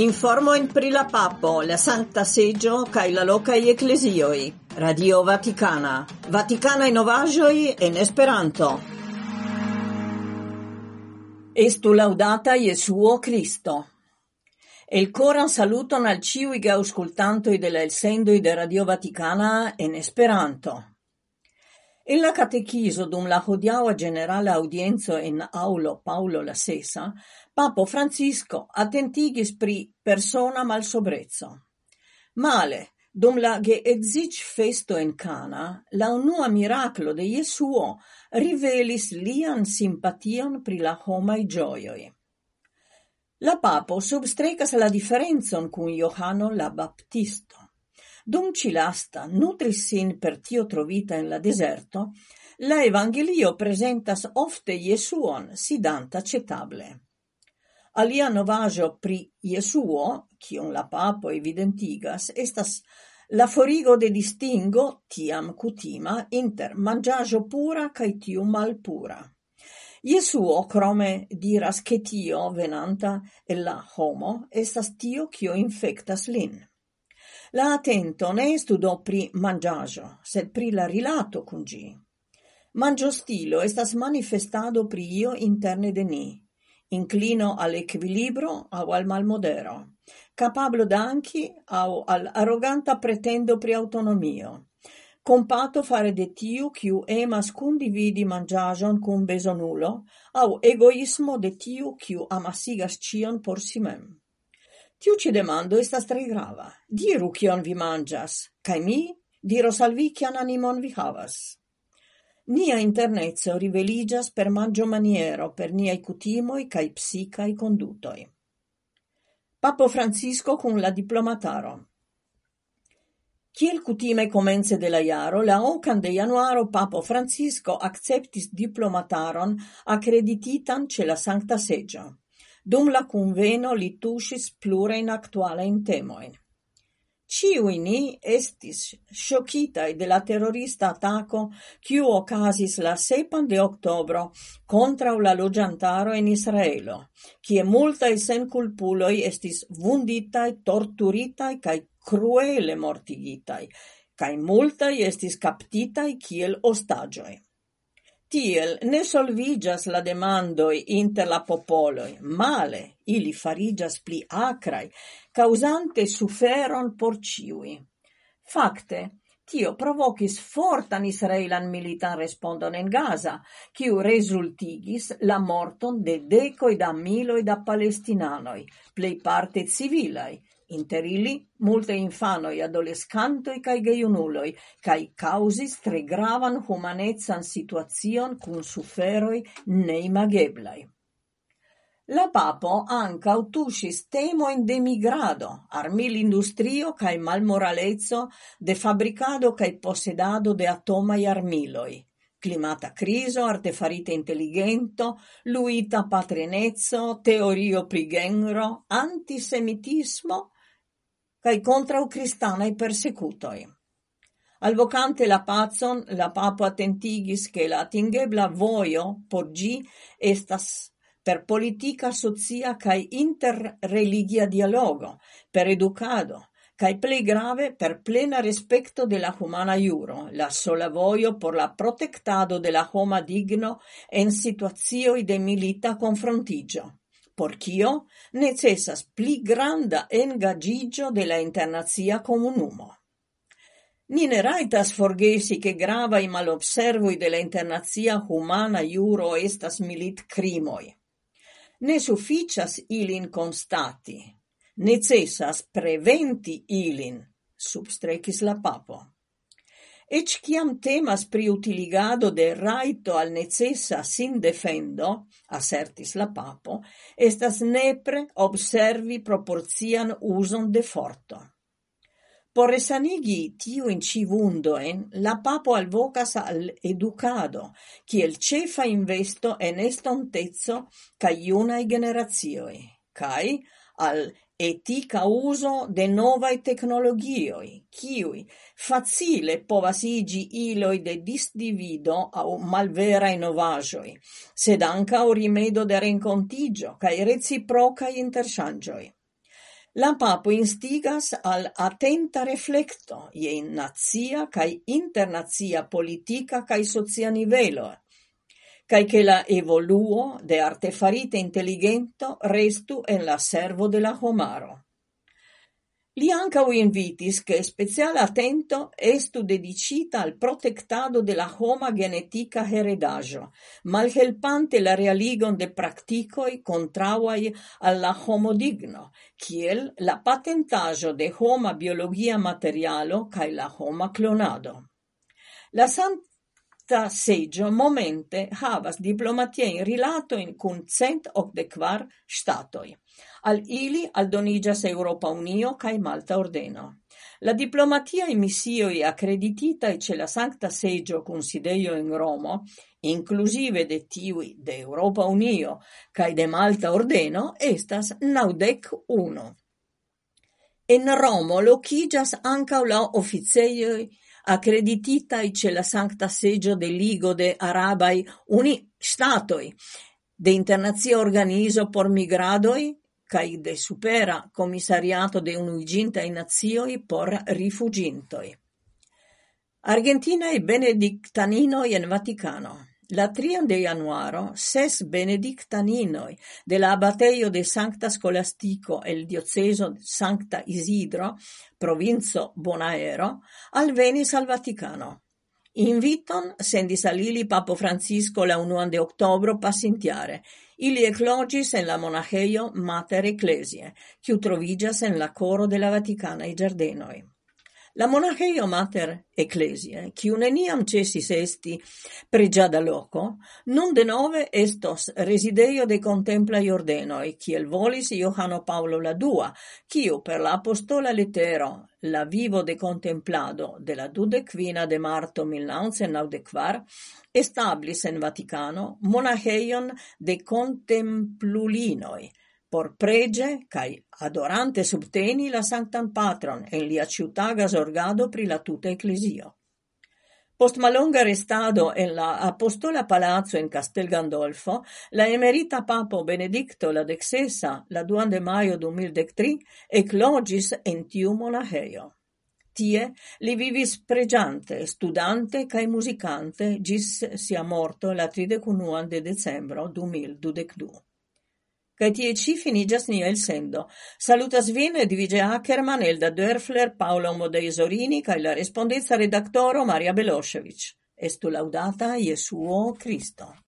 Informo in pri la papo, la santa seggio, kaj la loca lokaj ecclesioi. Radio Vaticana. Vaticana Vatikanaj novaĵoj en Esperanto. Estu laudata Jesuo Cristo. El koran saluton al ĉiuj geaŭskultantoj de la de Radio Vaticana en Esperanto. Ella catechiso dum la hodiaŭa ĝenerala aŭdienco en aŭlo Paŭlo la Sesa, papo Francisco atentigis pri persona mal sobrezzo. Male, dum la geedziĝfesto in Cana, la unua miraklo de Jesuo rivelis lian simpation pri la homaj ĝojoj. La papo substrecas la diferencon kun Johano la Baptisto. Dum Cilasta nutris sin per tio trovita in la deserto, la Evangelio presentas ofte Jesuon sidanta cetable. Alia novajo pri Jesuo, cion la papo evidentigas, estas la forigo de distingo tiam cutima inter mangiajo pura cae tiu malpura. Jesuo crome diras che tio venanta e la homo estas tio cio infectas lin. La atento ne estudo pri mangiajo, sed pri la rilato cun gi. Mangio stilo estas manifestado pri io interne de ni, inclino al equilibro au al malmodero, capablo d'anchi au al arroganta pretendo pri autonomio, compato fare de tiu chiu emas condividi mangiajon cum besonulo, au egoismo de tiu chiu amasigas cion por si mem. Tiu ci demando estas tre grava. Diru kion vi mangias, kai mi diros al vi kian animon vi havas. Nia internezzo riveligias per mangio maniero, per niai cutimoi cae psicae condutoi. Papo Francisco cun la diplomataro. Ciel cutime comence de la iaro, la ocan de januaro Papo Francisco acceptis diplomataron accredititan ce la Sancta Seggio. Dum la conveno li tuŝis plurajn aktualajn temojn. Ciui ni estis sciocitai de la terrorista attaco quiu ocasis la sepan de octobro contra la logiantaro in Israelo, kie sen culpuloi estis vunditai, torturitai cae cruele mortigitai, cae multaj estis captitai kiel ostagioi. Tiel ne solvigas la demandoi inter la popoloi, male ili farigas pli acrai, causante suferon por ciui. Fakte, tio provokis fortan israelan militan respondon en Gaza, kiu resultigis la morton de decoi da miloi da plei parte civilai inter ili multe infanoi, adolescantoi cae geiunuloi, cae causis tre gravan humanezan situacion cun suferoi neimageblai. La papo anca utusis temo in demigrado, armil industrio cae malmoralezzo, de fabricado cae possedado de atomai armiloi. climata criso, artefarite intelligento, luita patrenezzo, teorio prigenro, antisemitismo cae contra u cristanae persecutoi. Alvocante la pazon, la papo attentigis che la atingebla voio por gi estas per politica, socia cae interreligia dialogo, per educado, cae ple grave per plena respecto de la humana iuro, la sola voio por la protectado de la homa digno en situazioi de milita confrontigio por cio necessas pli granda engagigio de la internazia comunumo. Ni ne raitas forgesi che grava i malobservoi de la internazia humana iuro estas militkrimoj. Ne sufficias ilin constati. Necessas preventi ilin, substrecis la papo. Ec ciam temas pri utiligado de raito al necessa sin defendo, assertis la papo, estas nepre observi proporcian uson de forto. Por tiu tiuin ci vundoen, la papo alvocas al educado, kiel cefa investo en estontezzo ca iunae generazioi, cae al etica uso de novae tecnologioi, ciui facile povas igi iloi de disdivido au malvera innovajoi, sed o rimedo de rencontigio cae reciprocae interchangioi. La papo instigas al attenta reflecto je nazia cae internazia politica cae socia nivelo, kaj che la evoluo de artefarite intelligento restu en la servo de la homaro. Li ancau invitis che speciale attento estu dedicita al protectado de la homa genetica heredaggio, malhelpante la realigon de practicoi contrauai alla homodigno, kiel la patentaggio de homa biologia materialo cae la homa clonado. La san Sta seggio momente havas diplomatie in rilato in cun cent kvar statoi Al ili aldonigas Europa Unio cae Malta Ordeno. La diplomatia e missioi accreditita e ce la sancta seggio consideio in Romo, inclusive de tiui de Europa Unio cae de Malta Ordeno, estas naudec uno. En Romo lokiĝas anca la officeioi accreditita e ce la Sancta Seggio de Ligo de Arabai Uni Statoi, de Internazia Organizo por Migradoi, cae de supera commissariato de unuiginta in nazioi por rifugintoi. Argentina e benedictaninoi en Vaticano. La trian de januaro ses benedictaninoi de la abateio de Sancta Scolastico el dioceso Sancta Isidro, provinzo Bonaero, alvenis al Vaticano. Inviton sendis al ili Papo Francisco la unuan de octobro passintiare, Ili eclogis en la monaheio Mater Ecclesiae, chiu trovigas en la coro de la Vaticana i Giardenoi. La monacheio Mater Ecclesiae, kiu neniam cesis esti pregiada loco, nun denove estos resideio de kontemplaj ordenoi, kiel volis Johano Paolo la Dua, kiu per la apostola letero La vivo de contemplado de la dudecquina de marto 1994 establis en Vaticano monacheion de contemplulinoi, por prege cae adorante subteni la Sanctam Patron en lia ciutaga zorgado pri la tuta ecclesio. Post malonga restado en la Apostola Palazzo in Castel Gandolfo, la emerita papo Benedicto la Dexesa la 2 de maio 2013 eclogis en tiu monaheio. Tie li vivis pregiante, studante cae musicante gis sia morto la 31 de decembro 2022 cae tie ĉi finiĝas nia elsendo. Salutas vin Edvige Ackerman, Elda Dörfler, Paolo Modei-Zorini kaj la respondeca redaktoro Maria Belosevic. Estu laudata Jesuo Christo.